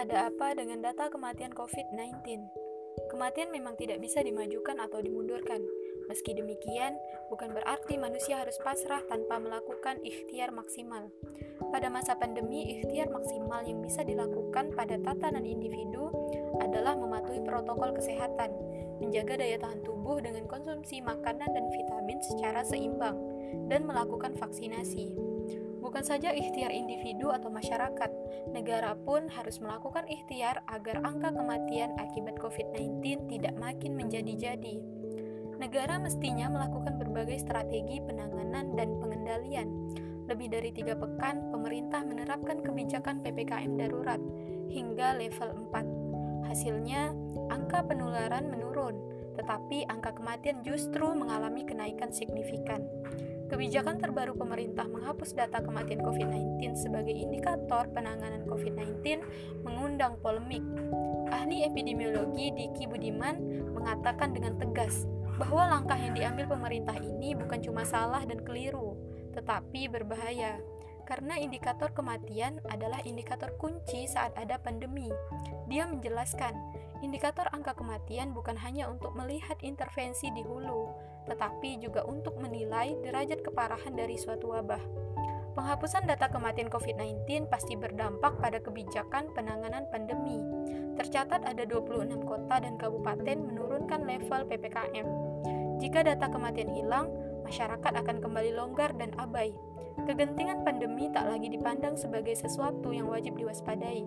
Ada apa dengan data kematian COVID-19? Kematian memang tidak bisa dimajukan atau dimundurkan. Meski demikian, bukan berarti manusia harus pasrah tanpa melakukan ikhtiar maksimal. Pada masa pandemi, ikhtiar maksimal yang bisa dilakukan pada tatanan individu adalah mematuhi protokol kesehatan, menjaga daya tahan tubuh dengan konsumsi makanan dan vitamin secara seimbang, dan melakukan vaksinasi. Bukan saja ikhtiar individu atau masyarakat, negara pun harus melakukan ikhtiar agar angka kematian akibat COVID-19 tidak makin menjadi-jadi. Negara mestinya melakukan berbagai strategi penanganan dan pengendalian. Lebih dari tiga pekan, pemerintah menerapkan kebijakan PPKM darurat hingga level 4. Hasilnya, angka penularan menurun, tetapi angka kematian justru mengalami kenaikan signifikan. Kebijakan terbaru pemerintah menghapus data kematian COVID-19 sebagai indikator penanganan COVID-19 mengundang polemik. Ahli epidemiologi Diki Budiman mengatakan dengan tegas bahwa langkah yang diambil pemerintah ini bukan cuma salah dan keliru, tetapi berbahaya karena indikator kematian adalah indikator kunci saat ada pandemi. Dia menjelaskan, indikator angka kematian bukan hanya untuk melihat intervensi di hulu, tetapi juga untuk menilai derajat keparahan dari suatu wabah. Penghapusan data kematian COVID-19 pasti berdampak pada kebijakan penanganan pandemi. Tercatat ada 26 kota dan kabupaten menurunkan level PPKM. Jika data kematian hilang, masyarakat akan kembali longgar dan abai. Kegentingan pandemi tak lagi dipandang sebagai sesuatu yang wajib diwaspadai.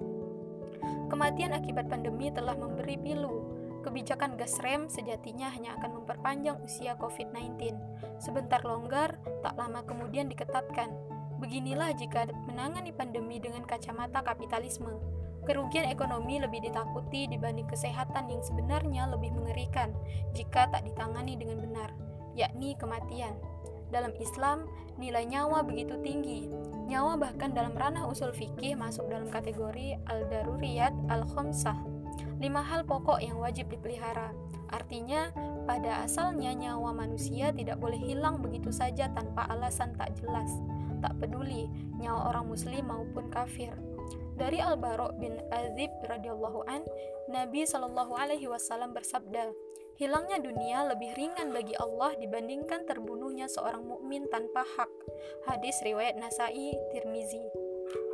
Kematian akibat pandemi telah memberi pilu. Kebijakan gas rem sejatinya hanya akan memperpanjang usia COVID-19. Sebentar longgar, tak lama kemudian diketatkan. Beginilah jika menangani pandemi dengan kacamata kapitalisme. Kerugian ekonomi lebih ditakuti dibanding kesehatan yang sebenarnya lebih mengerikan jika tak ditangani dengan benar yakni kematian. Dalam Islam, nilai nyawa begitu tinggi. Nyawa bahkan dalam ranah usul fikih masuk dalam kategori al-daruriyat al-khamsah. Lima hal pokok yang wajib dipelihara. Artinya, pada asalnya nyawa manusia tidak boleh hilang begitu saja tanpa alasan tak jelas. Tak peduli nyawa orang muslim maupun kafir. Dari Al-Bara' bin Azib radhiyallahu an, Nabi Shallallahu alaihi wasallam bersabda, Hilangnya dunia lebih ringan bagi Allah dibandingkan terbunuhnya seorang mukmin tanpa hak. Hadis riwayat Nasai Tirmizi.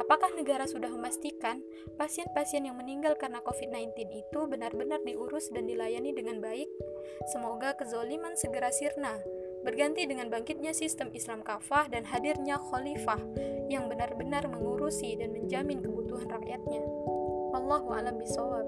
Apakah negara sudah memastikan pasien-pasien yang meninggal karena COVID-19 itu benar-benar diurus dan dilayani dengan baik? Semoga kezoliman segera sirna, berganti dengan bangkitnya sistem Islam kafah dan hadirnya khalifah yang benar-benar mengurusi dan menjamin kebutuhan rakyatnya. Wallahu a'lam bishawab.